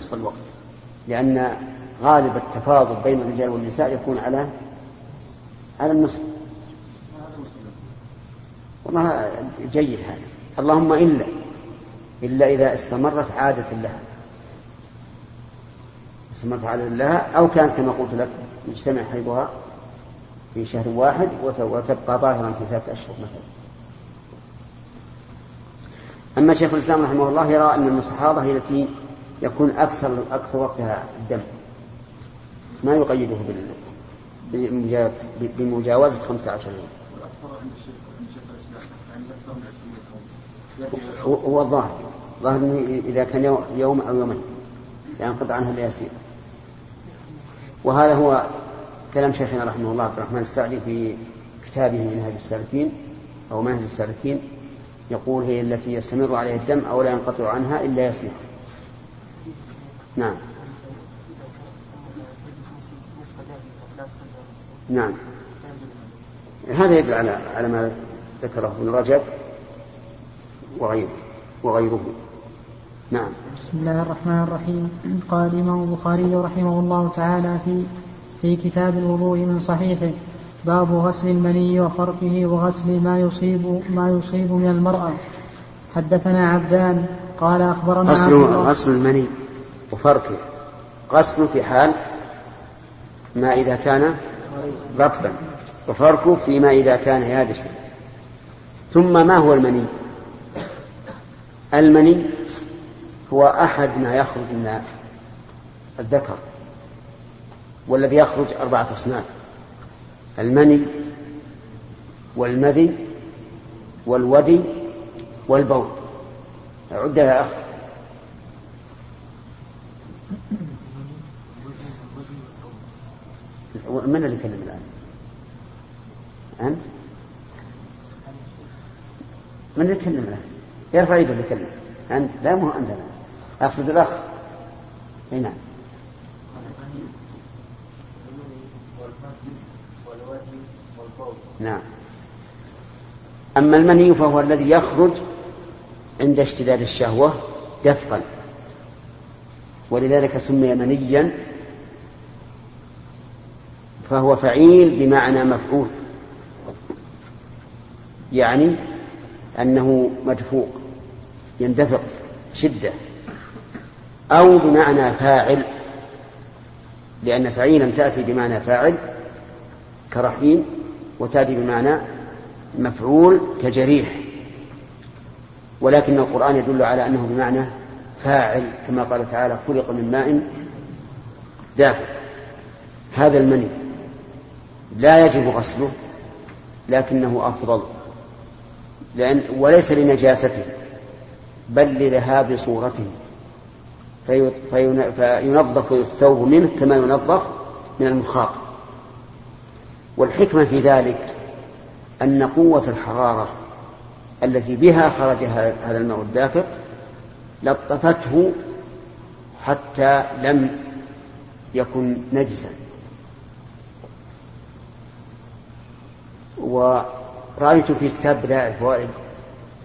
نصف الوقت لأن غالب التفاضل بين الرجال والنساء يكون على على النصف. والله جيد هذا. اللهم إلا إلا إذا استمرت عادة لها. استمرت عادة لها أو كانت كما قلت لك يجتمع حيضها في شهر واحد وتبقى ظاهرا في ثلاثة أشهر مثلا. أما شيخ الإسلام رحمه الله يرى أن المستحاضة هي التي يكون أكثر أكثر وقتها الدم. ما يقيده بمجاوزة 15 يوم. هو الظاهر. ظاهر إنه إذا كان يوم أو يومين. ينقطع عنه اليسير وهذا هو كلام شيخنا رحمه الله عبد الرحمن السعدي في كتابه منهج السالكين أو منهج السالكين. يقول هي التي يستمر عليها الدم أو لا ينقطع عنها إلا يسير. نعم. نعم. هذا يدل على على ما ذكره ابن رجب وغيره وغيره. نعم. بسم الله الرحمن الرحيم. قال الإمام البخاري رحمه الله تعالى في في كتاب الوضوء من صحيحه باب غسل المني وفرقه وغسل ما يصيب ما يصيب من المرأة. حدثنا عبدان قال أخبرنا غسل غسل المني. وفرقه غسل في حال ما إذا كان رطبا وفرقه فيما إذا كان يابسا. ثم ما هو المني؟ المني هو أحد ما يخرج من الذكر والذي يخرج أربعة أصناف المني والمذي والودي والبول. عد يا أخ من اللي يتكلم الآن؟ أنت؟ من اللي يتكلم الآن؟ يرفع يده اللي يتكلم أنت لا مو أنت لا. أقصد الأخ أي نعم نعم أما المني فهو الذي يخرج عند اشتداد الشهوة دفقا ولذلك سمي منيا فهو فعيل بمعنى مفعول يعني أنه مدفوق يندفق شدة أو بمعنى فاعل لأن فعيلا تأتي بمعنى فاعل كرحيم وتأتي بمعنى مفعول كجريح ولكن القرآن يدل على أنه بمعنى فاعل كما قال تعالى خلق من ماء دافئ. هذا المني لا يجب غسله لكنه أفضل لأن وليس لنجاسته بل لذهاب صورته. في فينظف الثوب منه كما ينظف من المخاط. والحكمة في ذلك أن قوة الحرارة التي بها خرج هذا الماء الدافق لطفته حتى لم يكن نجسا. ورأيت في كتاب بدائع الفوائد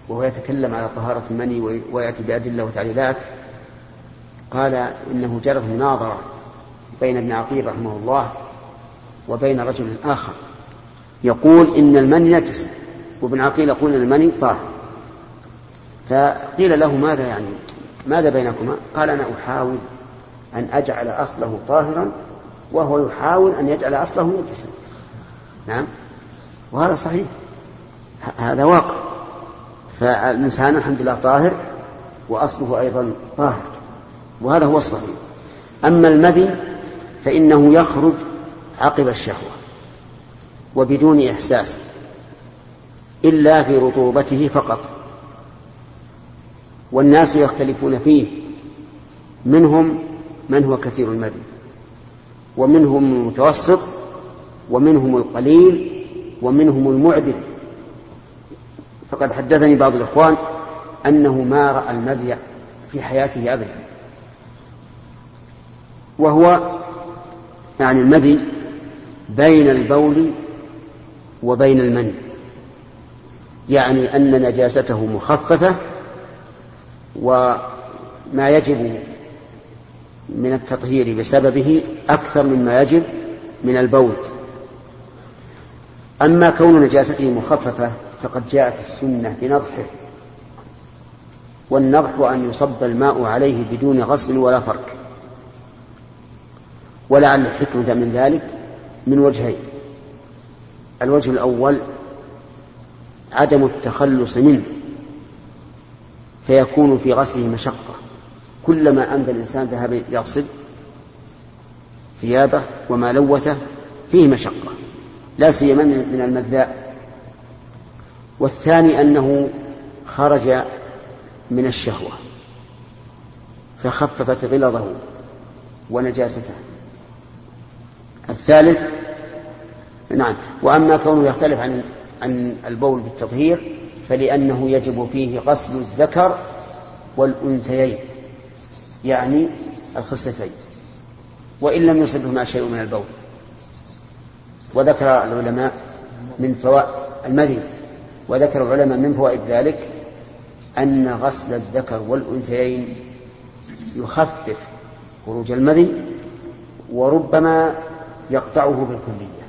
وهو يتكلم على طهارة المني ويأتي بأدلة وتعليلات قال إنه جرت مناظرة بين ابن عقيل رحمه الله وبين رجل آخر يقول إن المني نجس. وابن عقيل يقول إن المني طاهر. فقيل له ماذا يعني؟ ماذا بينكما؟ قال أنا أحاول أن أجعل أصله طاهرا وهو يحاول أن يجعل أصله نجسا نعم. وهذا صحيح. هذا واقع. فالإنسان الحمد لله طاهر وأصله أيضا طاهر. وهذا هو الصحيح. أما المذي فإنه يخرج عقب الشهوة وبدون إحساس إلا في رطوبته فقط. والناس يختلفون فيه. منهم من هو كثير المذي ومنهم المتوسط ومنهم القليل ومنهم المعدل. فقد حدثني بعض الإخوان أنه ما رأى المذي في حياته أبدا. وهو يعني المذي بين البول وبين المني. يعني أن نجاسته مخففة وما يجب من التطهير بسببه أكثر مما يجب من البول. أما كون نجاسته مخففة فقد جاءت السنة بنضحه والنضح أن يصب الماء عليه بدون غسل ولا فرك ولعل الحكمة من ذلك من وجهين. الوجه الأول عدم التخلص منه فيكون في غسله مشقة. كلما أمدى الإنسان ذهب يغسل ثيابه وما لوثه فيه مشقة لا سيما من المذاء. والثاني أنه خرج من الشهوة فخففت غلظه ونجاسته. الثالث نعم وأما كونه يختلف عن عن البول بالتطهير فلأنه يجب فيه غسل الذكر والأنثيين يعني الخصفتين وإن لم يصبهما شيء من البول. وذكر العلماء من فوائد المذي وذكر العلماء من فوائد ذلك أن غسل الذكر والأنثيين يخفف خروج المذي وربما يقطعه بالكلية.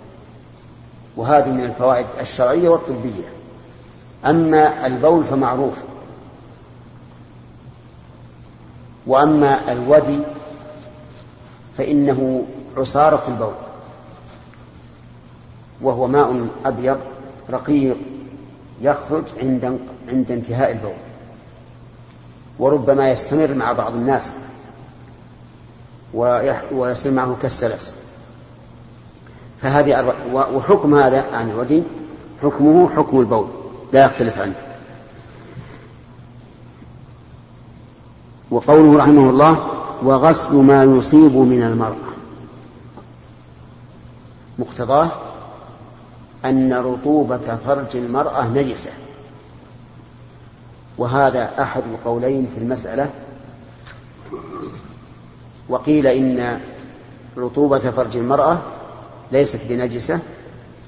وهذه من الفوائد الشرعية والطبية. أما البول فمعروف. وأما الودي فإنه عصارة البول. وهو ماء أبيض رقيق يخرج عند عند انتهاء البول. وربما يستمر مع بعض الناس. ويصير معه كالسلس. فهذه وحكم هذا عن الودي حكمه حكم البول لا يختلف عنه. وقوله رحمه الله وغسل ما يصيب من المرأة. مقتضاه أن رطوبة فرج المرأة نجسة. وهذا أحد القولين في المسألة. وقيل إن رطوبة فرج المرأة ليست بنجسة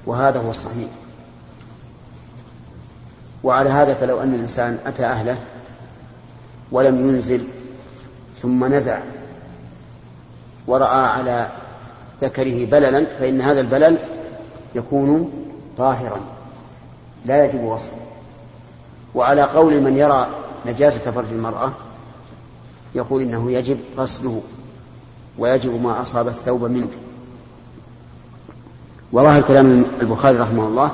وهذا هو الصحيح. وعلى هذا فلو أن الإنسان أتى أهله ولم ينزل ثم نزع ورأى على ذكره بللا فإن هذا البلل يكون طاهرا لا يجب وصفه. وعلى قول من يرى نجاسة فرج المرأة يقول إنه يجب غسله ويجب ما أصاب الثوب منه. وظاهر كلام البخاري رحمه الله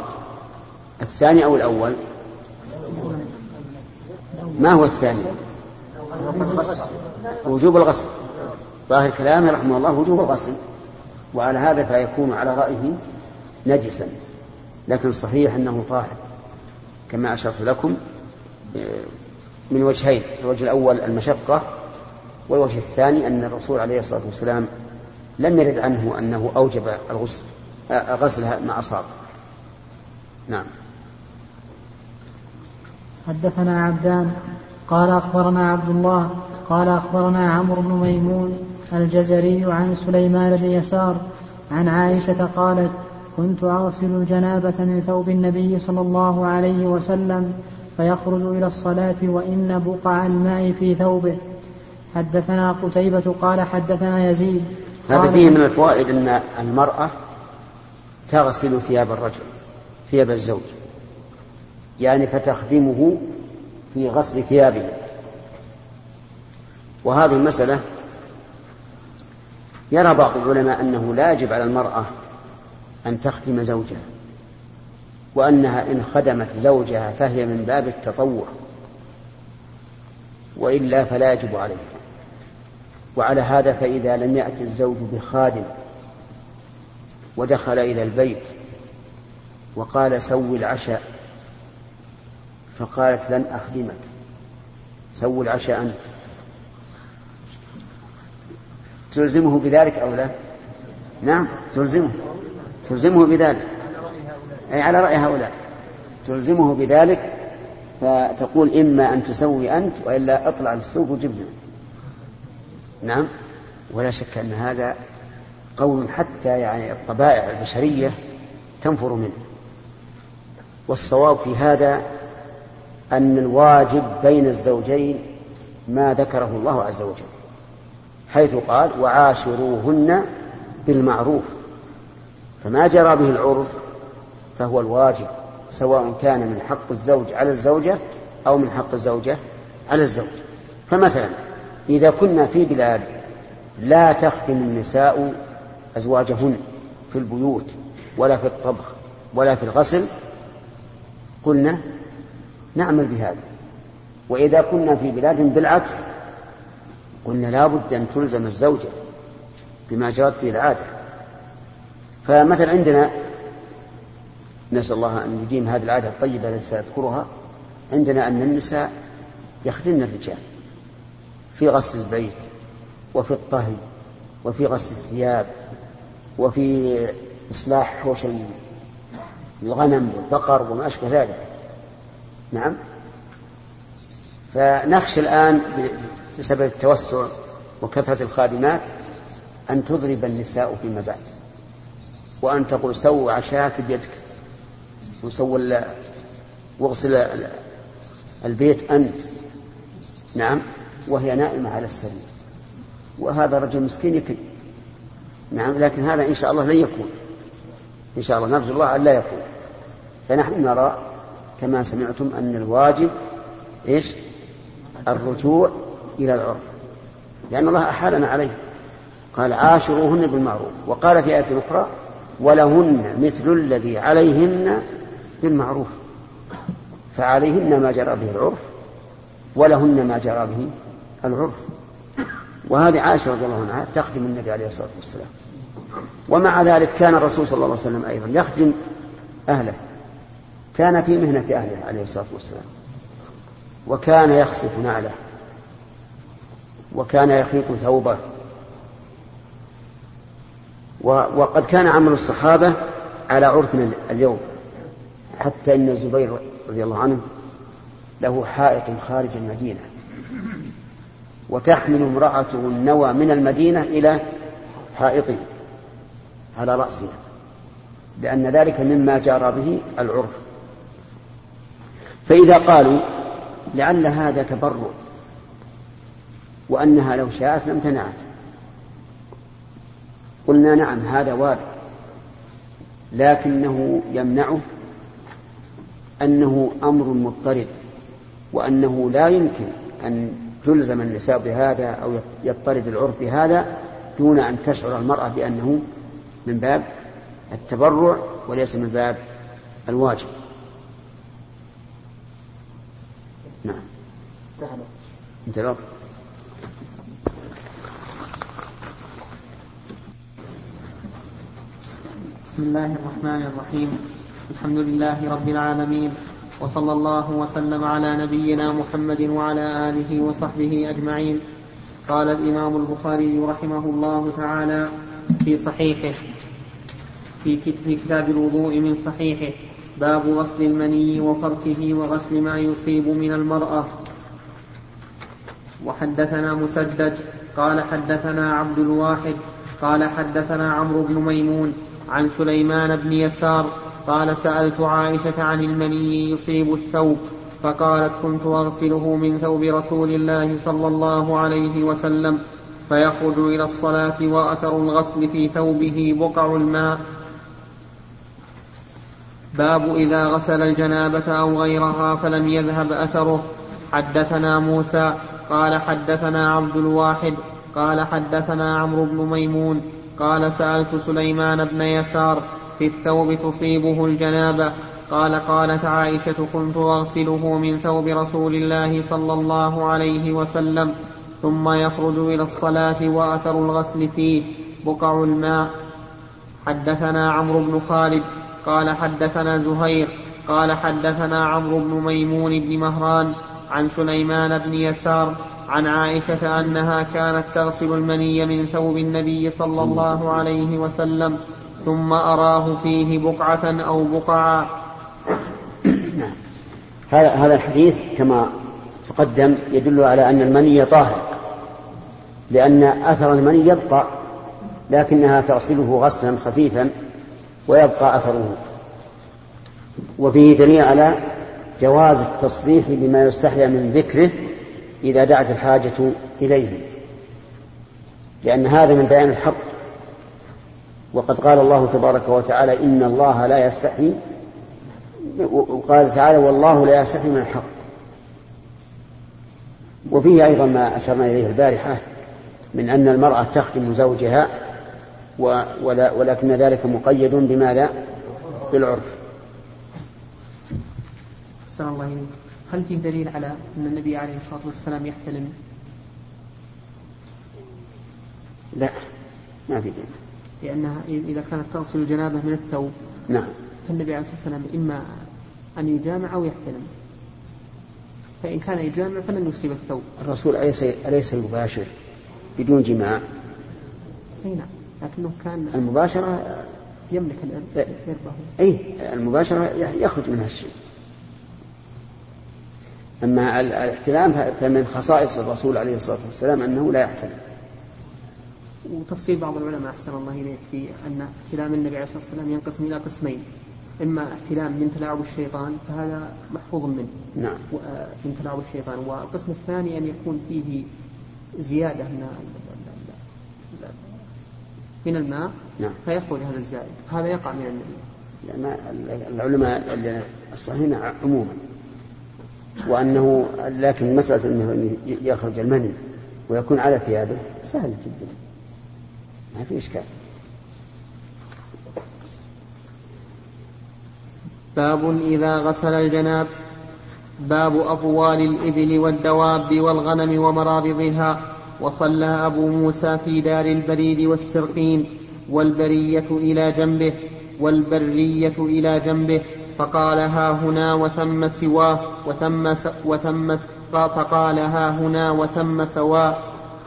الثاني أو الأول؟ ما هو الثاني؟ وجوب الغسل. ظاهر كلامه رحمه الله وجوب الغسل. وعلى هذا فيكون على رأيه نجسا. لكن صحيح أنه طاهر. كما أشرت لكم من وجهين. الوجه الأول المشقة والوجه الثاني أن الرسول عليه الصلاة والسلام لم يرد عنه أنه أوجب الغسل. غسلها مع أصاب نعم. حدثنا عبدان قال أخبرنا عبد الله قال أخبرنا عمرو بن ميمون الجزري عن سليمان بن يسار عن عائشة قالت كنت أغسل الجنابة من ثوب النبي صلى الله عليه وسلم فيخرج إلى الصلاة وإن بقع الماء في ثوبه. حدثنا قتيبة قال حدثنا يزيد هذا فيه من الفوائد أن المرأة تغسل ثياب الرجل ثياب الزوج. يعني فتخدمه في غسل ثيابه. وهذه المسألة يرى بعض العلماء أنه لا يجب على المرأة أن تخدم زوجها وأنها إن خدمت زوجها فهي من باب التطوع وإلا فلا يجب عليها. وعلى هذا فإذا لم يأتي الزوج بخادم ودخل إلى البيت وقال سوي العشاء فقالت لن أخدمك. سوي العشاء أنت. تلزمه بذلك أو لا؟ نعم تلزمه. تلزمه بذلك. أي على رأي هؤلاء. تلزمه بذلك فتقول إما أن تسوي أنت وإلا اطلع للسوق وجبنا نعم ولا شك أن هذا قول حتى يعني الطبائع البشرية تنفر منه. والصواب في هذا أن الواجب بين الزوجين ما ذكره الله عز وجل حيث قال وعاشروهن بالمعروف فما جرى به العرف فهو الواجب سواء كان من حق الزوج على الزوجة أو من حق الزوجة على الزوج. فمثلا إذا كنا في بلاد لا تخدم النساء أزواجهن في البيوت ولا في الطبخ ولا في الغسل قلنا نعمل بهذا. وإذا كنا في بلاد بالعكس قلنا لا بد أن تلزم الزوجة بما جرت به العادة. فمثلا عندنا نسأل الله أن يديم هذه العادة الطيبة التي سأذكرها عندنا أن النساء يخدمن الرجال في غسل البيت وفي الطهي وفي غسل الثياب وفي إصلاح حوش الغنم والبقر وما أشبه ذلك. نعم. فنخشى الآن بسبب التوسع وكثرة الخادمات أن تضرب النساء فيما بعد. وأن تقول سو عشاك بيدك. وسو واغسل البيت أنت. نعم. وهي نائمة على السرير. وهذا رجل مسكين يكن نعم لكن هذا إن شاء الله لن يكون. إن شاء الله نرجو الله أن لا يكون. فنحن نرى كما سمعتم أن الواجب إيش؟ الرجوع إلى العرف. لأن الله أحالنا عليه. قال عاشروهن بالمعروف. وقال في آية أخرى ولهن مثل الذي عليهن بالمعروف. فعليهن ما جرى به العرف ولهن ما جرى به العرف. وهذه عائشة رضي الله عنها تخدم النبي عليه الصلاة والسلام. ومع ذلك كان الرسول صلى الله عليه وسلم أيضا يخدم أهله. كان في مهنة أهله عليه الصلاة والسلام. وكان يخصف نعله. وكان يخيط ثوبه. وقد كان عمل الصحابة على عرفنا اليوم. حتى إن الزبير رضي الله عنه له حائط خارج المدينة. وتحمل امرأته النوى من المدينة إلى حائطه. على رأسها لأن ذلك مما جرى به العرف. فإذا قالوا لعل هذا تبرع وأنها لو شاءت لم تنعت. قلنا نعم هذا وارد لكنه يمنعه أنه أمر مضطرد وأنه لا يمكن أن تلزم النساء بهذا أو يضطرد العرف بهذا دون أن تشعر المرأة بأنه من باب التبرع وليس من باب الواجب. نعم. انتهى بسم الله الرحمن الرحيم. الحمد لله رب العالمين. وصلى الله وسلم على نبينا محمد وعلى آله وصحبه أجمعين. قال الإمام البخاري رحمه الله تعالى في صحيحه في كتاب الوضوء من صحيحه باب غسل المني وفركه وغسل ما يصيب من المرأة. وحدثنا مسدد قال حدثنا عبد الواحد قال حدثنا عمرو بن ميمون عن سليمان بن يسار قال سألت عائشة عن المني يصيب الثوب فقالت كنت أغسله من ثوب رسول الله صلى الله عليه وسلم فيخرج إلى الصلاة وأثر الغسل في ثوبه بقع الماء. باب إذا غسل الجنابة أو غيرها فلم يذهب أثره. حدثنا موسى قال حدثنا عبد الواحد قال حدثنا عمرو بن ميمون قال سألت سليمان بن يسار في الثوب تصيبه الجنابة. قال قالت عائشة كنت أغسله من ثوب رسول الله صلى الله عليه وسلم ثم يخرج إلى الصلاة وأثر الغسل فيه. بقع الماء. حدثنا عمرو بن خالد. قال حدثنا زهير. قال حدثنا عمرو بن ميمون بن مهران عن سليمان بن يسار عن عائشة أنها كانت تغسل المني من ثوب النبي صلى الله عليه وسلم. ثم أراه فيه بقعة أو بقعا هذا هذا الحديث كما تقدم يدل على أن المني طاهر لأن أثر المني يبقى لكنها تغسله غسلا خفيفا ويبقى أثره. وفيه دليل على جواز التصريح بما يستحيا من ذكره إذا دعت الحاجة إليه لأن هذا من بيان الحق. وقد قال الله تبارك وتعالى إن الله لا يستحي وقال تعالى والله لا يستحي من الحق وفيه أيضا ما أشرنا إليه البارحة من أن المرأة تخدم زوجها ولكن ذلك مقيد بماذا؟ بالعرف. أحسن الله إليك. هل في دليل على أن النبي عليه الصلاة والسلام يحتلم؟ لا ما في دليل. لأنها إذا كانت تغسل الجنابة من الثوب. نعم. فالنبي عليه الصلاة والسلام إما أن يجامع أو يحتلم. فإن كان يجامع فلن يصيب الثوب. الرسول أليس أليس يباشر بدون جماع؟ أي نعم. لكنه كان المباشرة يملك إربه أي. المباشرة يخرج منها الشيء. أما الاحتلام فمن خصائص الرسول عليه الصلاة والسلام أنه لا يحتلم. وتفصيل بعض العلماء أحسن الله إليك في أن احتلام النبي عليه الصلاة والسلام ينقسم إلى قسمين. إما احتلام من تلاعب الشيطان فهذا محفوظ منه. نعم. من تلاعب الشيطان. والقسم الثاني أن يكون فيه زيادة من من الماء نعم. فيخرج هذا الزائد. هذا يقع من النبي. لأن العلماء الصحيحين عموما. وأنه لكن مسألة أنه يخرج المني ويكون على ثيابه سهل جدا. ما في إشكال. باب إذا غسل الجناب. باب أطوال الإبل والدواب والغنم ومرابضها. وصلى أبو موسى في دار البريد والسرقين. والبرية إلى جنبه والبرية إلى جنبه. فقال ها هنا وثم سواه وثم وثم فقال ها هنا وثم سواه.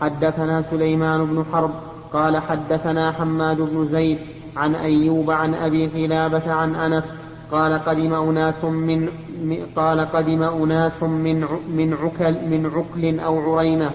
حدثنا سليمان بن حرب قال حدثنا حماد بن زيد عن أيوب عن أبي قلابة عن أنس قال قدم أناس من قال قدم أناس من من عكل من عكل أو عرينة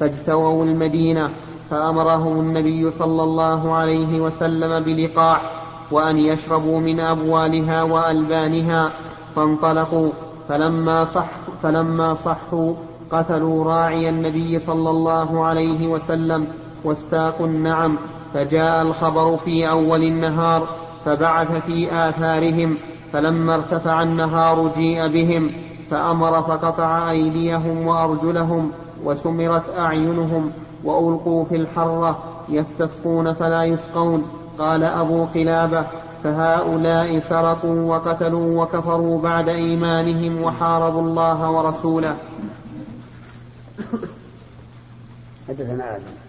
فاجتووا المدينة فأمرهم النبي صلى الله عليه وسلم بلقاح وأن يشربوا من أبوالها وألبانها فانطلقوا فلما صح فلما صحوا قتلوا راعي النبي صلى الله عليه وسلم واستاقوا النعم فجاء الخبر في أول النهار فبعث في آثارهم فلما ارتفع النهار جيء بهم فأمر فقطع أيديهم وأرجلهم وسمرت أعينهم وألقوا في الحرة يستسقون فلا يسقون. قال أبو قلابة فهؤلاء سرقوا وقتلوا وكفروا بعد إيمانهم وحاربوا الله ورسوله. حدثنا آدم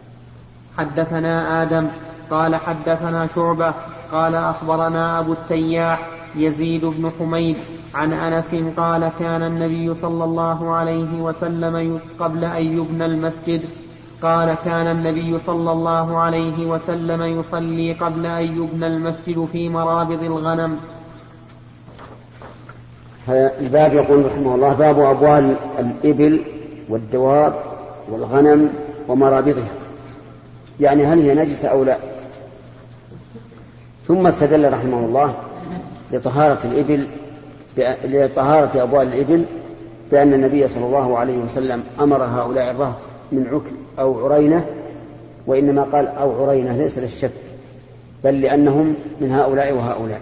حدثنا آدم قال حدثنا شعبة قال أخبرنا أبو التياح يزيد بن حميد عن أنس قال كان النبي صلى الله عليه وسلم قبل أن يبنى المسجد قال كان النبي صلى الله عليه وسلم يصلي قبل أن يبنى المسجد في مرابض الغنم. هذا الباب يقول رحمه الله باب أبوال الإبل والدواب والغنم ومرابضها. يعني هل هي نجسة أو لا؟ ثم استدل رحمه الله لطهارة الإبل لطهارة أبوال الإبل بأن النبي صلى الله عليه وسلم أمر هؤلاء الرهط من عكل أو عرينة وإنما قال أو عرينة ليس للشك بل لأنهم من هؤلاء وهؤلاء.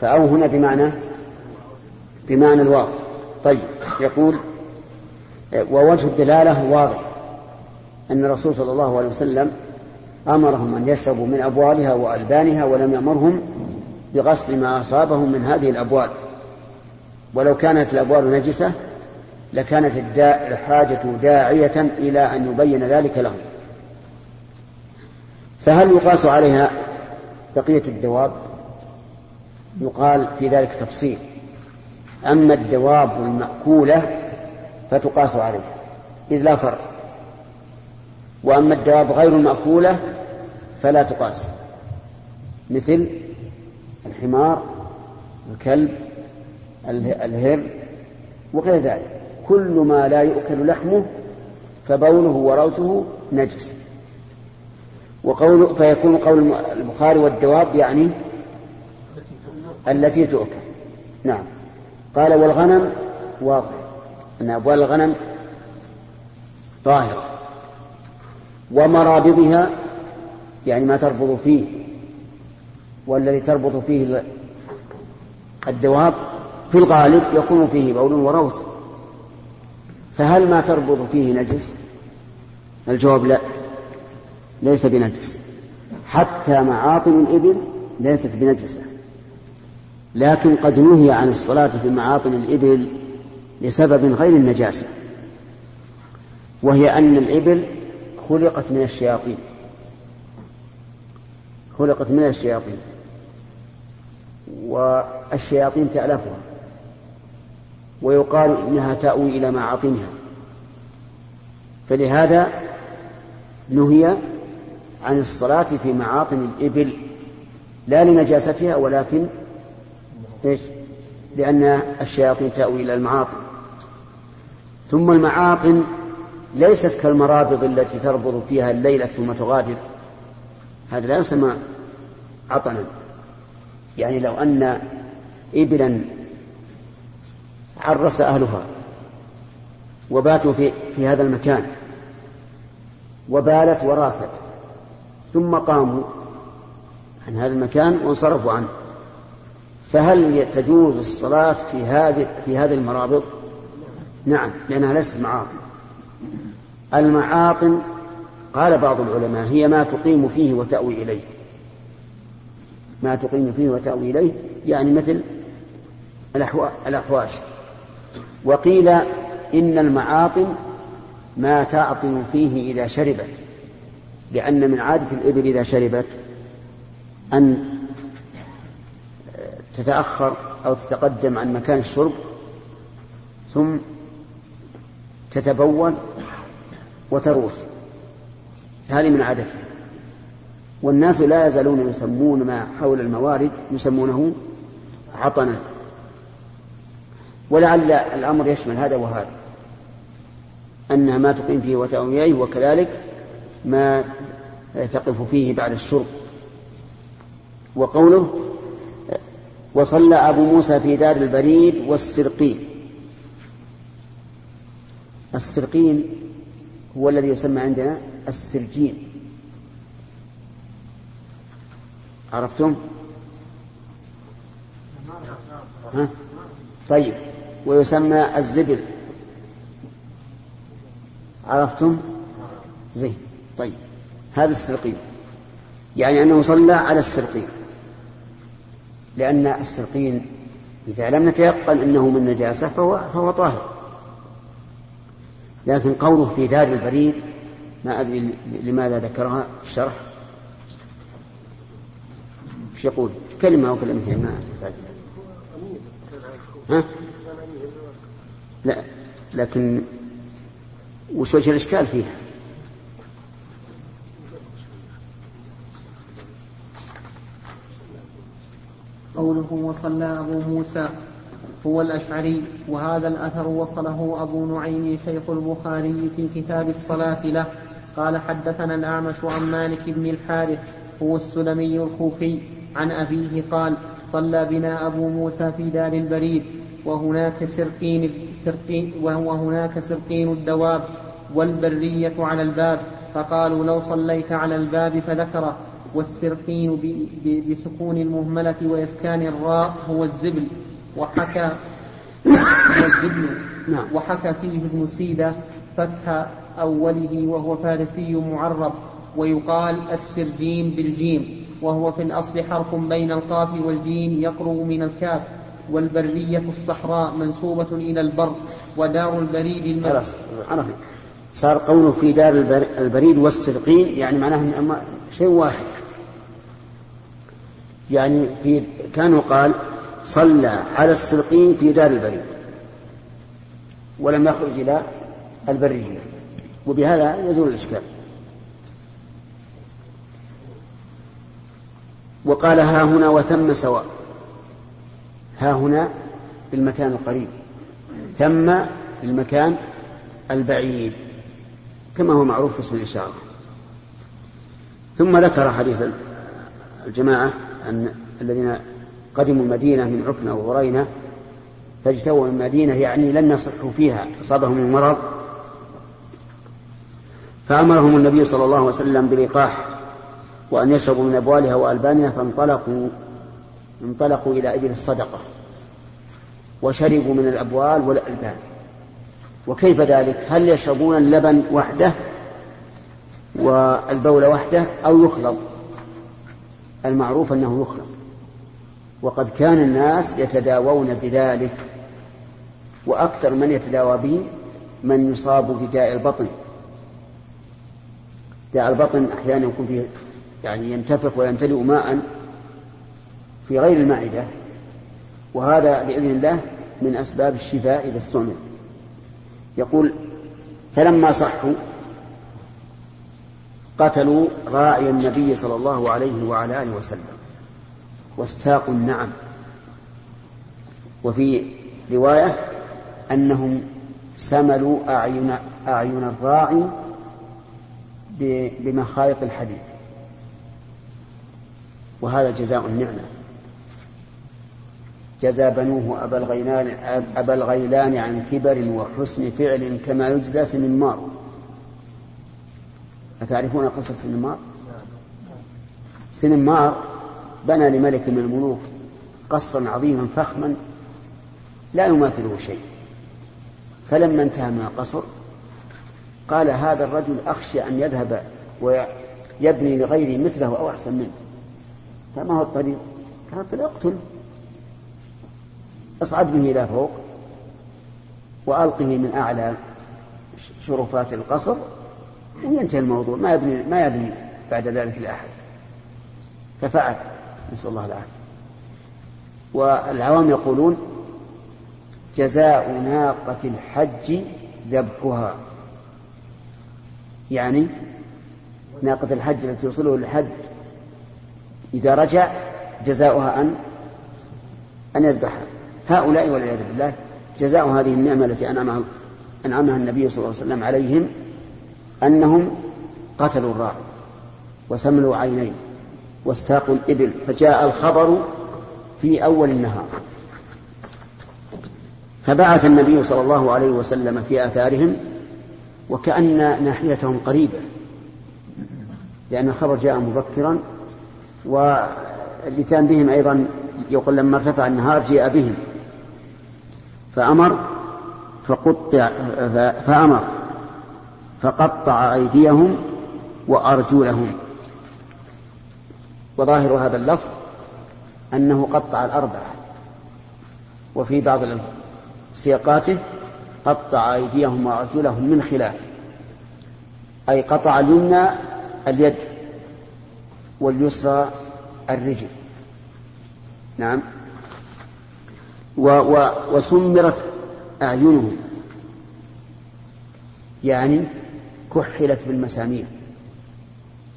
فأو هنا بمعنى بمعنى الواو. طيب يقول ووجه الدلالة واضح. أن الرسول صلى الله عليه وسلم أمرهم أن يشربوا من أبوالها وألبانها ولم يأمرهم بغسل ما أصابهم من هذه الأبوال. ولو كانت الأبوال نجسة لكانت الحاجة داعية إلى أن يبين ذلك لهم. فهل يقاس عليها بقية الدواب؟ يقال في ذلك تفصيل. أما الدواب المأكولة فتقاس عليها. إذ لا فرق. وأما الدواب غير المأكولة فلا تقاس. مثل الحمار الكلب الهر وغير ذلك. كل ما لا يؤكل لحمه فبوله وروثه نجس. وقول فيكون قول البخاري والدواب يعني التي تؤكل. نعم. قال والغنم واضح. أن أبوال الغنم طاهرة ومرابضها يعني ما تربض فيه والذي تربط فيه الدواب في الغالب يكون فيه بول وروث. فهل ما تربط فيه نجس؟ الجواب لا ليس بنجس. حتى معاطن الإبل ليست بنجسة. لكن قد نهي عن الصلاة في معاطن الإبل لسبب غير النجاسة وهي أن الإبل خلقت من الشياطين. خلقت من الشياطين. والشياطين تألفها. ويقال إنها تأوي إلى معاطنها فلهذا نهي عن الصلاة في معاطن الإبل لا لنجاستها ولكن؟ لأن الشياطين تأوي إلى المعاطن. ثم المعاطن ليست كالمرابض التي تربض فيها الليلة ثم تغادر. هذا لا يسمى عطنا. يعني لو أن إبلا عرس أهلها وباتوا في, في هذا المكان وبالت وراثت ثم قاموا عن هذا المكان وانصرفوا عنه. فهل تجوز الصلاة في هذه في هذه المرابط؟ نعم لأنها ليست معاطن المعاطن قال بعض العلماء هي ما تقيم فيه وتأوي إليه. ما تقيم فيه وتأوي إليه يعني مثل الأحواش. وقيل إن المعاطن ما تعطن فيه إذا شربت لأن من عادة الإبل إذا شربت أن تتأخر أو تتقدم عن مكان الشرب ثم تتبول وتروس. هذه من عادتها. والناس لا يزالون يسمون ما حول الموارد يسمونه عطنا. ولعل الأمر يشمل هذا وهذا. أنها ما تقيم فيه وتأوي وكذلك ما تقف فيه بعد الشرب. وقوله وصلى أبو موسى في دار البريد والسرقين. السرقين هو الذي يسمى عندنا السرجين عرفتم؟ ها؟ طيب. ويسمى الزبل. عرفتم؟ زين. طيب. هذا السرقين. يعني أنه صلى على السرقين. لأن السرقين إذا لم نتيقن أنه من نجاسة فهو, فهو طاهر. لكن قوله في دار البريد ما أدري لماذا ذكرها في الشرح. إيش يقول؟ كلمة أو كلمتين ما ها؟ لا لكن وش وجه الإشكال فيها؟ قوله وصلى أبو موسى هو الأشعري وهذا الأثر وصله أبو نعيم شيخ البخاري في كتاب الصلاة له. قال حدثنا الأعمش عن مالك بن الحارث هو السلمي الكوفي عن أبيه قال صلى بنا أبو موسى في دار البريد وهناك سرقين, سرقين وهناك سرقين الدواب والبرية على الباب. فقالوا لو صليت على الباب فذكره. والسرقين بسكون المهملة وإسكان الراء هو الزبل. وحكى هو الزبل نعم. وحكى فيه ابن سيدة فتح أوله وهو فارسي معرب ويقال السرجين بالجيم وهو في الأصل حرف بين القاف والجيم يقرب من الكاف والبرية الصحراء منسوبة إلى البر ودار البريد خلاص عرفنا صار قوله في دار البريد والسرقين يعني معناه شيء واحد. يعني في كانوا قال صلى على السرقين في دار البريد ولم يخرج إلى البرية. وبهذا يزول الإشكال. وقال ها هنا وثم سواء. ها هنا بالمكان القريب. ثم بالمكان البعيد. كما هو معروف في اسم الإشارة. ثم ذكر حديث الجماعة أن الذين قدموا المدينة من عكنة وغرينة فاجتووا المدينة يعني لم يصحوا فيها أصابهم المرض. فأمرهم النبي صلى الله عليه وسلم بلقاح وأن يشربوا من أبوالها وألبانها فانطلقوا انطلقوا إلى إبل الصدقة وشربوا من الأبوال والألبان. وكيف ذلك؟ هل يشربون اللبن وحده والبول وحده أو يخلط؟ المعروف أنه يخلط. وقد كان الناس يتداوون بذلك وأكثر من يتداوى به من يصاب بداء البطن. داء البطن أحيانا يكون فيه يعني ينتفخ ويمتلئ ماء في غير المعدة وهذا بإذن الله من أسباب الشفاء إذا استعمل. يقول فلما صحوا قتلوا راعي النبي صلى الله عليه وعلى آله وسلم. واستاقوا النعم. وفي رواية أنهم سملوا أعين أعين الراعي بمخالق الحديد وهذا جزاء النعمة. جزى بنوه أبا الغيلان, أبا الغيلان عن كبر وحسن فعل كما يجزى سنمار. أتعرفون قصة سنمار؟ سنمار بنى لملك من الملوك قصرا عظيما فخما لا يماثله شيء. فلما انتهى من القصر قال هذا الرجل أخشى أن يذهب ويبني لغيري مثله أو أحسن منه. فما هو الطريق؟ قال الطريق اقتل. اصعد به إلى فوق وألقه من أعلى شرفات القصر وينتهي الموضوع. ما يبني ما يبني بعد ذلك لأحد. ففعل. نسأل الله العافية. والعوام يقولون جزاء ناقة الحج ذبحها. يعني ناقة الحج التي يوصله للحج إذا رجع جزاؤها أن أن يذبحها. هؤلاء والعياذ بالله جزاء هذه النعمة التي أنعمها أنعمها النبي صلى الله عليه وسلم عليهم أنهم قتلوا الراعي وسملوا عينيه. واستاقوا الإبل فجاء الخبر في أول النهار. فبعث النبي صلى الله عليه وسلم في آثارهم وكأن ناحيتهم قريبة لأن الخبر جاء مبكرا واللتان بهم أيضا يقول لما ارتفع النهار جيء بهم. فأمر فقطع فأمر فقطع أيديهم وأرجلهم. وظاهر هذا اللفظ أنه قطع الأربعة وفي بعض سياقاته قطع أيديهم وأرجلهم من خلاف أي قطع اليمنى اليد واليسرى الرجل. نعم. و و وسمرت أعينهم يعني كحلت بالمسامير.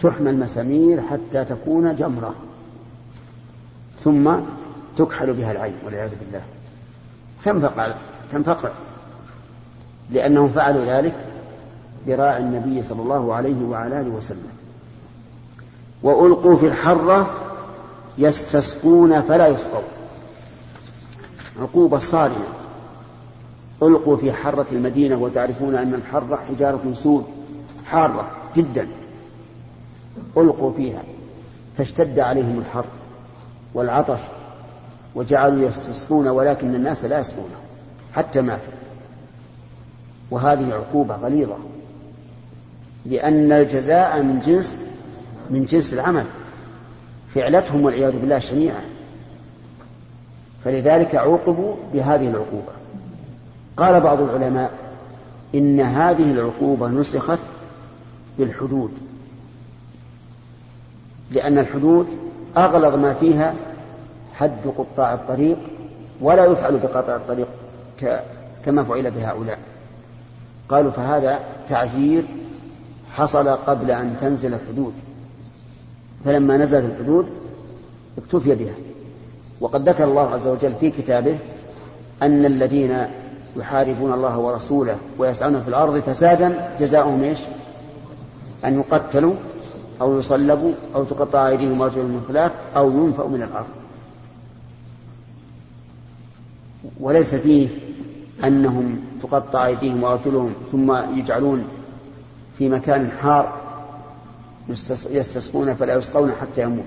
تحمى المسامير حتى تكون جمرة ثم تكحل بها العين والعياذ بالله. تنفقع تنفقع لأنهم فعلوا ذلك براعي النبي صلى الله عليه وعلى آله وسلم. وألقوا في الحرة يستسقون فلا يسقون. عقوبة صارمة. ألقوا في حرة المدينة وتعرفون أن الحرة حجارة سود حارة جدا. ألقوا فيها فاشتد عليهم الحر والعطش وجعلوا يستسقون ولكن الناس لا يسقون حتى ماتوا. وهذه عقوبة غليظة لأن الجزاء من جنس من جنس العمل فعلتهم والعياذ بالله شنيعة. فلذلك عوقبوا بهذه العقوبة. قال بعض العلماء إن هذه العقوبة نسخت بالحدود. لأن الحدود أغلظ ما فيها حد قطاع الطريق ولا يفعل بقطع الطريق كما فعل بهؤلاء. قالوا فهذا تعزير حصل قبل أن تنزل الحدود. فلما نزلت الحدود اكتفي بها. وقد ذكر الله عز وجل في كتابه أن الذين يحاربون الله ورسوله ويسعون في الأرض فسادا جزاؤهم إيش؟ أن يقتلوا أو يصلبوا أو تقطع أيديهم وأرجلهم من خلاف أو ينفأوا من الأرض. وليس فيه أنهم تقطع أيديهم وأرجلهم ثم يجعلون في مكان حار يستسقون فلا يسقون حتى يموت.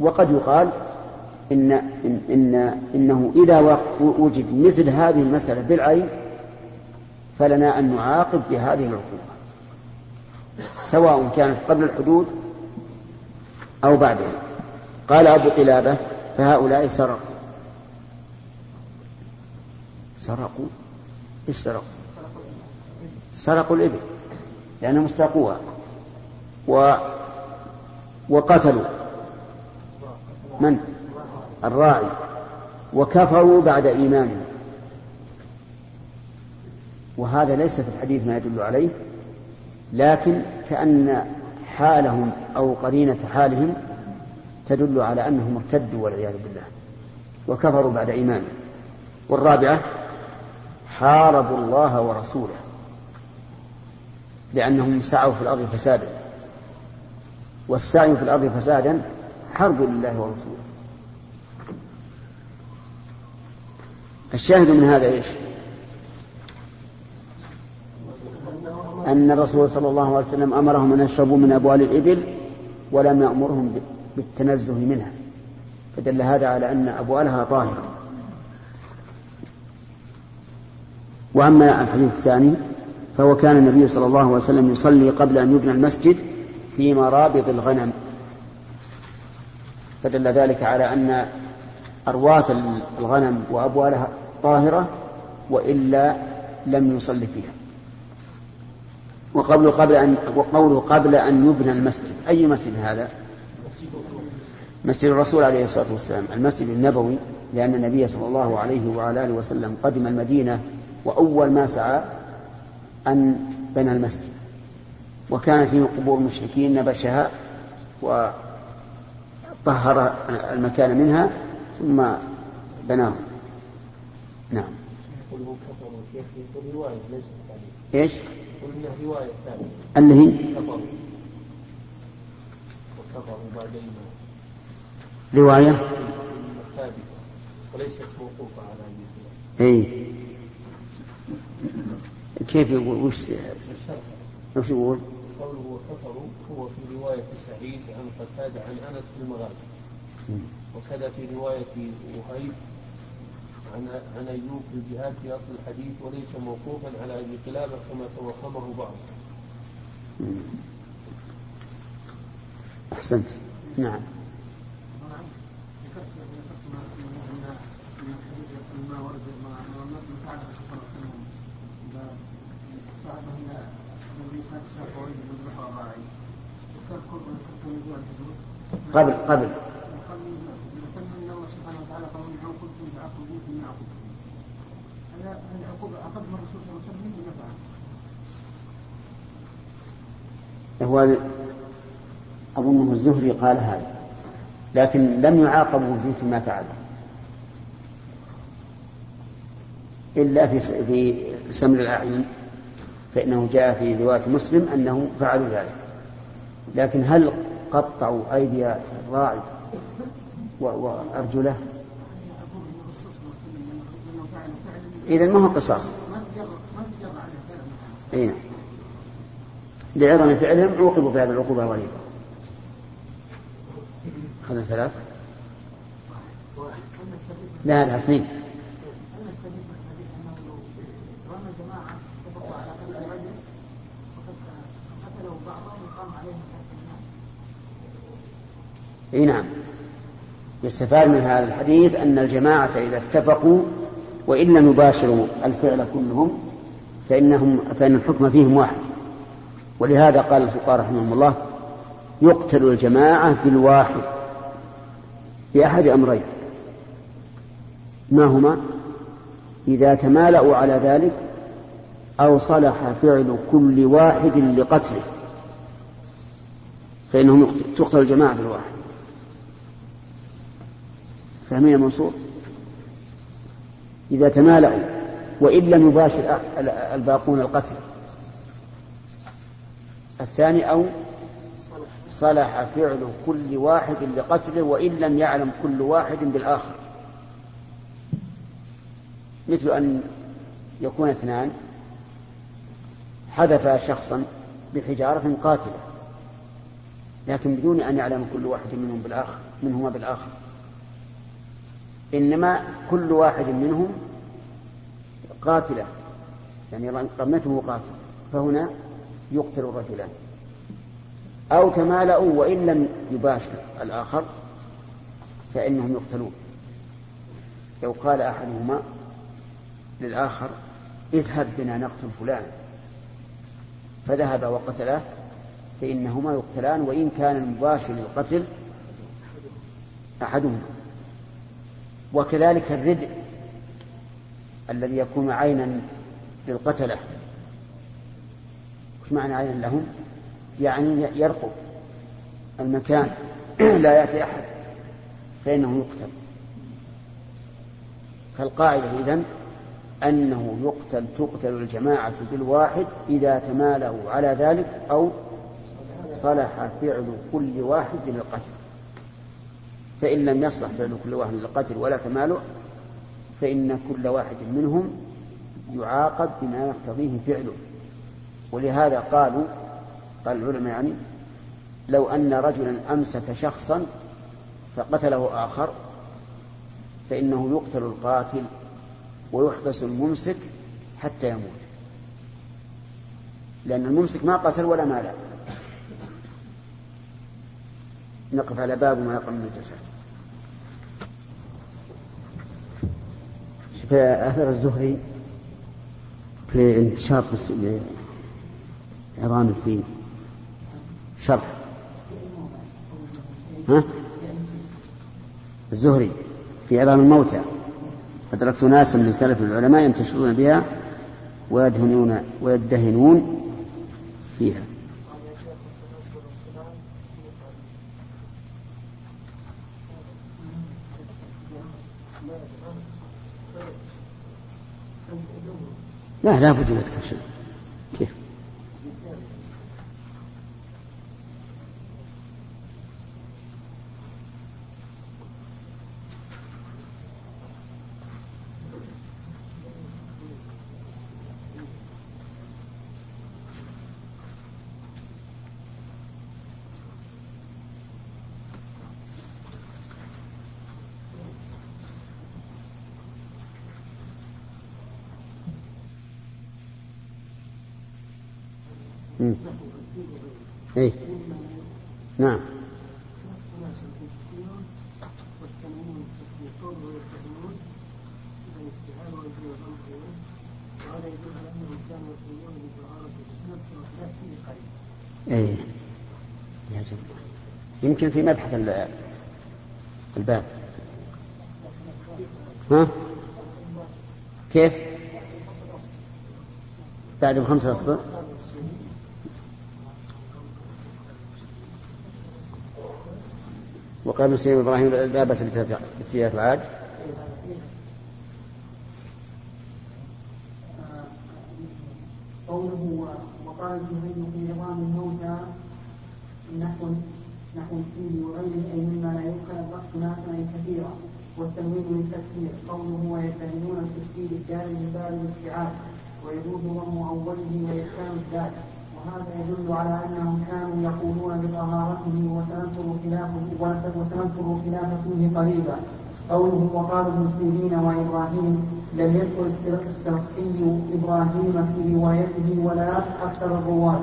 وقد يقال إن, إن, إن إنه إذا وجد مثل هذه المسألة بالعين فلنا أن نعاقب بهذه العقوبة. سواء كانت قبل الحدود أو بعدها. قال أبو قلابة فهؤلاء سرقوا. سرقوا؟ إيش سرقوا؟ سرقوا الإبل لأنهم استرقوها و وقتلوا. من؟ الراعي. وكفروا بعد إيمانهم. وهذا ليس في الحديث ما يدل عليه. لكن كأن حالهم أو قرينة حالهم تدل على أنهم ارتدوا والعياذ بالله وكفروا بعد إيمانهم. والرابعة حاربوا الله ورسوله لأنهم سعوا في الأرض فسادا. والسعي في الأرض فسادا حرب لله ورسوله. الشاهد من هذا إيش؟ أن الرسول صلى الله عليه وسلم أمرهم أن يشربوا من أبوال الإبل ولم يأمرهم بالتنزه منها فدل هذا على أن أبوالها طاهرة. وأما الحديث الثاني فهو كان النبي صلى الله عليه وسلم يصلي قبل أن يبنى المسجد في مرابض الغنم. فدل ذلك على أن أرواث الغنم وأبوالها طاهرة وإلا لم يصلي فيها. وقوله قبل أن وقوله قبل أن يبنى المسجد. أي مسجد هذا؟ مسجد الرسول عليه الصلاة والسلام المسجد النبوي لأن النبي صلى الله عليه وعلى آله وسلم قدم المدينة وأول ما سعى أن بنى المسجد. وكان فيه قبور المشركين نبشها وطهر المكان منها ثم بناه. نعم. إيش؟ اللي هي؟ رواية؟ وليست موقوفة على أي كيف يقول؟ وش وش يقول؟ قوله وكفروا هو في رواية سعيد عن قتادة عن أنس في المغازي وكذا في رواية وهيب عن عن أيوب في الجهاد في أصل الحديث وليس موقوفا على أبي قلابة كما توهمه بعض. أحسنت نعم. قبل قبل الزهري قال هذا لكن لم يعاقبوا في ما فعل. إلا في في سمر الأعين فإنه جاء في رواية مسلم أنه فعلوا ذلك. لكن هل قطعوا أيدي الراعي وأرجله؟ إذا ما هو قصاص. نعم لعظم فعلهم عوقبوا بهذه العقوبة الرهيبة أخذنا ثلاث. لا لا اثنين. إي نعم. يستفاد من هذا الحديث أن الجماعة إذا اتفقوا وإن لم يباشروا الفعل كلهم فانهم فإن الحكم فيهم واحد. ولهذا قال الفقهاء رحمهم الله يقتل الجماعة بالواحد. بأحد أمرين. ما هما إذا تمالأوا على ذلك أو صلح فعل كل واحد لقتله. فإنهم تقتل الجماعة بالواحد. فاهمين يا منصور؟ إذا تمالأوا وإن لم يباشر الباقون القتل. الثاني أو صلح فعل كل واحد لقتله وإن لم يعلم كل واحد بالآخر. مثل أن يكون اثنان حذف شخصا بحجارة قاتلة لكن بدون أن يعلم كل واحد منهم بالآخر منهما بالآخر. إنما كل واحد منهم قاتلة يعني رمته قاتل فهنا يقتل الرجلان. أو تمالأوا وإن لم يباشر الآخر فإنهم يقتلون. لو قال أحدهما للآخر اذهب بنا نقتل فلان. فذهب وقتله فإنهما يقتلان وإن كان المباشر للقتل أحدهما. وكذلك الردء الذي يكون عينا للقتلة. وش معنى عينا لهم؟ يعني يرقب المكان. لا يأتي أحد فإنه يقتل. فالقاعدة إذن أنه يقتل تقتل الجماعة بالواحد إذا تمالوا على ذلك أو صلح فعل كل واحد للقتل. فإن لم يصلح فعل كل واحد للقتل ولا تمالؤ فإن كل واحد منهم يعاقب بما يقتضيه فعله. ولهذا قالوا قال العلماء يعني لو أن رجلا أمسك شخصا فقتله آخر فإنه يقتل القاتل ويحبس الممسك حتى يموت. لأن الممسك ما قتل ولا مال. نقف على باب ما يقع من الجسد. أثر الزهري في انتشار عظام الفيل. شرح. ها؟ الزهري في عظام الموتى. أدركت ناسا من سلف العلماء ينتشرون بها ويدهنون ويدهنون فيها. لا لا بد يذكر شيء. كيف؟ يمكن في مبحث الباب. ها؟ كيف؟ بعد بخمسة أسطر وقال مسلم إبراهيم لا بأس بتسيئة العاج قوله وقال الجهني في نظام الموتى نحو نحو الفيل وغيره اي مما لا يؤكل الرأس ناسا كثيرا والتنوين للتكفير قوله ويتهمون التشكيل الجاري من باب الاستيعاب ويجوز ضم أوله ويسكن الذات. وهذا يدل على أنهم كانوا يقولون بطهارته وسنذكر خلافه وسنذكر خلافه فيه قريبا. قوله وقال ابن سيرين وإبراهيم لم يذكر السرخسي إبراهيم في روايته ولا أكثر الرواه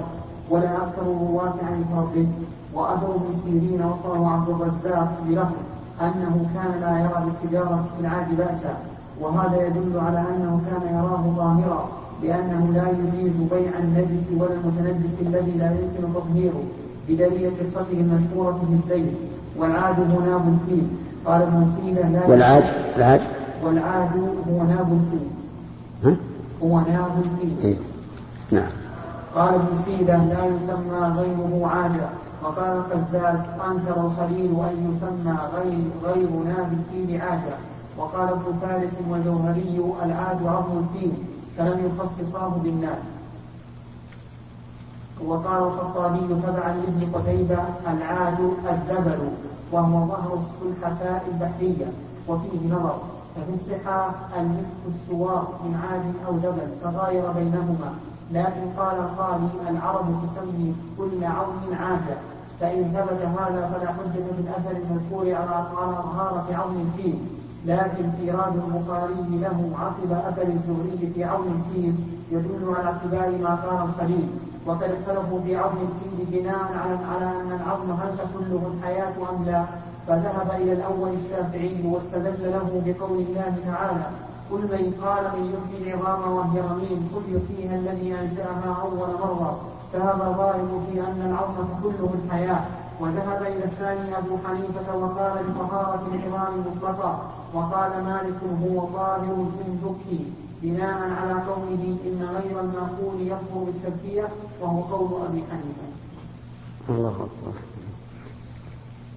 ولا أكثر الرواة عن فرده واثر ابن سيرين وصله عبد الرزاق بلفظ أنه كان لا يرى بالتجارة في العاد بأسا. وهذا يدل على أنه كان يراه ظاهرا لأنه لا يجيز بيع النجس ولا المتنجس الذي لا يمكن تطهيره بدليل قصته المشهورة في الزيت. والعاد هو ناب الفيل قال ابن سينا لا والعاج العاج والعاد هو ناب الفيل؟ هو ناب الفيل إيه؟ نعم. قال ابن سينا لا يسمى غيره عادا وقال القزاز أنكر الخليل أن يسمى غير غير ناب الفيل عادا وقال ابن فارس والجوهري العاد عظم الفيل فلم يخصصاه بالناس. وقال الخطابي تبعا لابن قتيبة العاد الذبل وهو ظهر السلحفاء البحرية. وفيه نظر ففي الصحاح المسك السوار من عاد أو جبل فغاير بينهما. لكن قال القاضي العرب تسمي كل عظم عاجة فإن ثبت هذا فلا حجة في الأثر المذكور على طهارة عظم الفيل لكن إيراد البخاري له عقب أثر الزهري في عظم الفيل يدل على اعتبار ما قال الخليل وقد اختلفوا في عظم الفيل بناء على على أن العظم هل تحله الحياة أم لا. فذهب إلى الأول الشافعي واستدل له بقول الله تعالى قل من قال من يحيي العظام وهي رميم قل يحييها الذي أنشأها أول مرة. فهذا ظاهر في أن العظم تحله الحياة وذهب إلى الثاني أبو حنيفة وقال بطهارة العظام مطلقا وقال مالك هو طاهر من ذكي بناء على قوله إن غير المأكول يكفر بالتزكية وهو قول أبي حنيفة. الله أكبر.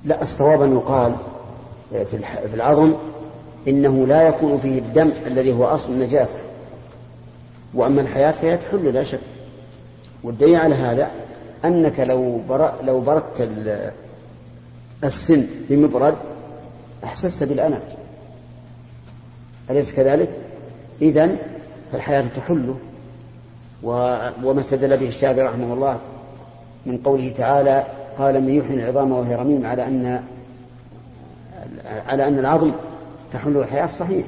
لا الصواب أن يقال في العظم إنه لا يكون فيه الدم الذي هو أصل النجاسة وأما الحياة فهي تحل لا شك والدليل على هذا أنك لو لو بردت السن بمبرد أحسست بالألم أليس كذلك؟ إذا فالحياة تحله وما استدل به الشافعي رحمه الله من قوله تعالى قال من يحيي العظام وهي رميم على أن على أن العظم تحل الحياة صحيح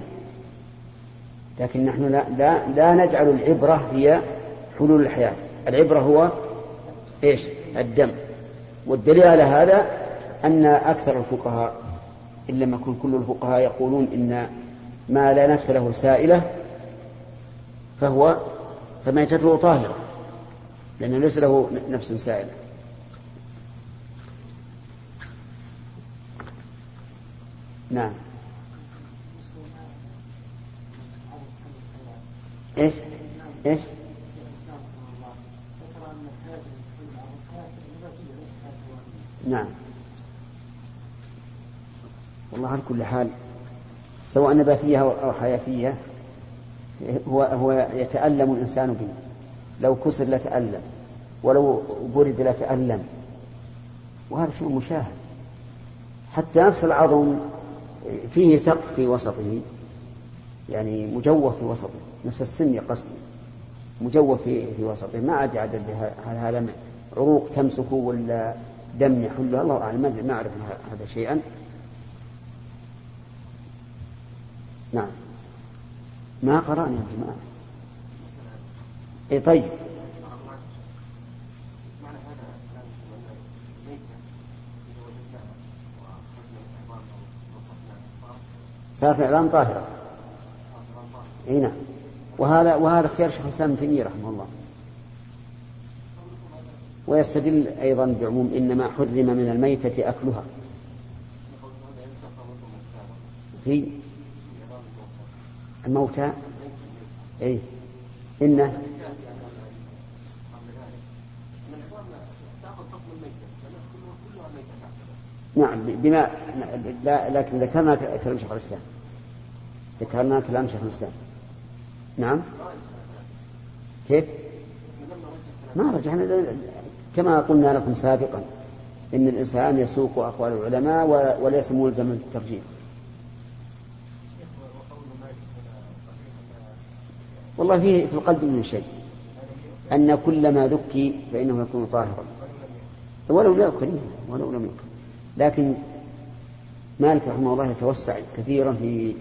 لكن نحن لا, لا, لا نجعل العبرة هي حلول الحياة. العبرة هو إيش الدم والدليل على هذا أن أكثر الفقهاء إن لم يكن كل الفقهاء يقولون إن ما لا نفس له سائلة فهو فميتته طاهرة لأنه ليس له نفس سائلة نعم إيش؟ إيش؟ نعم. والله على كل حال سواء نباتية أو حياتية هو هو يتألم الإنسان به. لو كسر لتألم ولو برد لتألم. وهذا شيء مشاهد. حتى نفس العظم فيه ثق في وسطه يعني مجوف في وسطه نفس السن قصدي. مجوف في, في وسطه. ما أدري عدد هل هذا عروق تمسكه ولا دم يحله الله أعلم ما أعرف هذا شيئا. نعم. ما قرأنا يا جماعة. اي طيب. صارت العظام طاهرة. اي نعم. وهذا وهذا اختيار شيخ الإسلام ابن تيمية رحمه الله. ويستدل أيضا بعموم إنما حرم من الميتة أكلها. في الموتى اي انه نعم بما لا لكن ذكرنا كلام شيخ الإسلام. ذكرنا كلام شيخ الإسلام. نعم. كيف؟ ما رجعنا كما قلنا لكم سابقا إن الإنسان يسوق أقوال العلماء وليس ملزما بالترجيح. والله فيه في القلب من شيء أن كل ما ذكي فإنه يكون طاهرا. ولو لا يكره ولو لم يكره لكن مالك رحمه الله يتوسع كثيرا في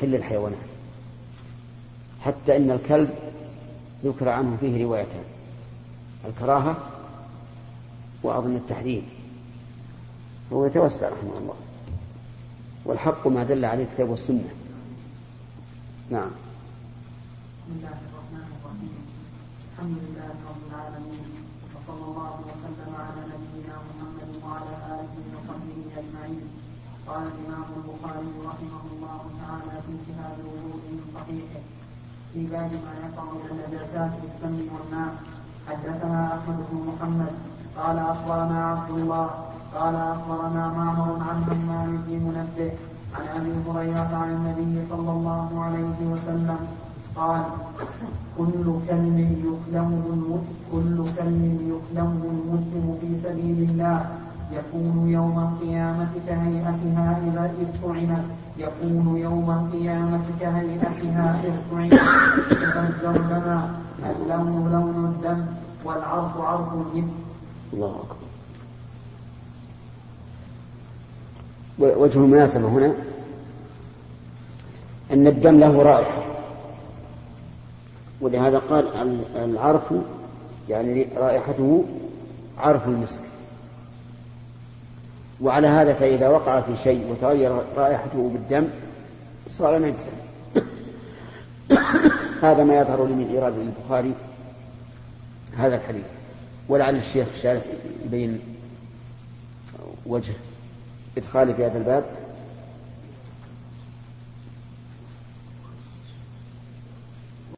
حل الحيوانات. حتى إن الكلب ذكر عنه فيه روايتان. الكراهة وأظن التحريم. هو يتوسع رحمه الله. والحق ما دل عليه الكتاب والسنة. نعم. بسم الله الرحمن الرحيم. الحمد لله رب العالمين وصلى الله وسلم على نبينا محمد وعلى آله وصحبه أجمعين. قال الإمام البخاري رحمه الله تعالى في كتاب الوضوء من صحيحه. في باب ما يقع من النجاسات في السم والماء حدثنا أحمد بن محمد قال أخبرنا عبد الله قال أخبرنا معمر عن همام بن منبه عن أبي هريرة عن النبي صلى الله عليه وسلم قال كل كلب يكلمه كل كلب يكلمه المسلم في سبيل الله يكون يوم القيامة كهيئتها إذا إذ طعمت يكون يوم القيامة كهيئتها إذ يتنزل لنا اللون لون الدم والعرف عرف المسك الله أكبر. وجه المناسبة هنا أن الدم له رائحة. ولهذا قال العرف يعني رائحته عرف المسك. وعلى هذا فإذا وقع في شيء وتغير رائحته بالدم صار نجسا. هذا ما يظهر لي من إيراد البخاري هذا الحديث. ولعل الشيخ الشارح يبين وجه إدخالي في هذا الباب.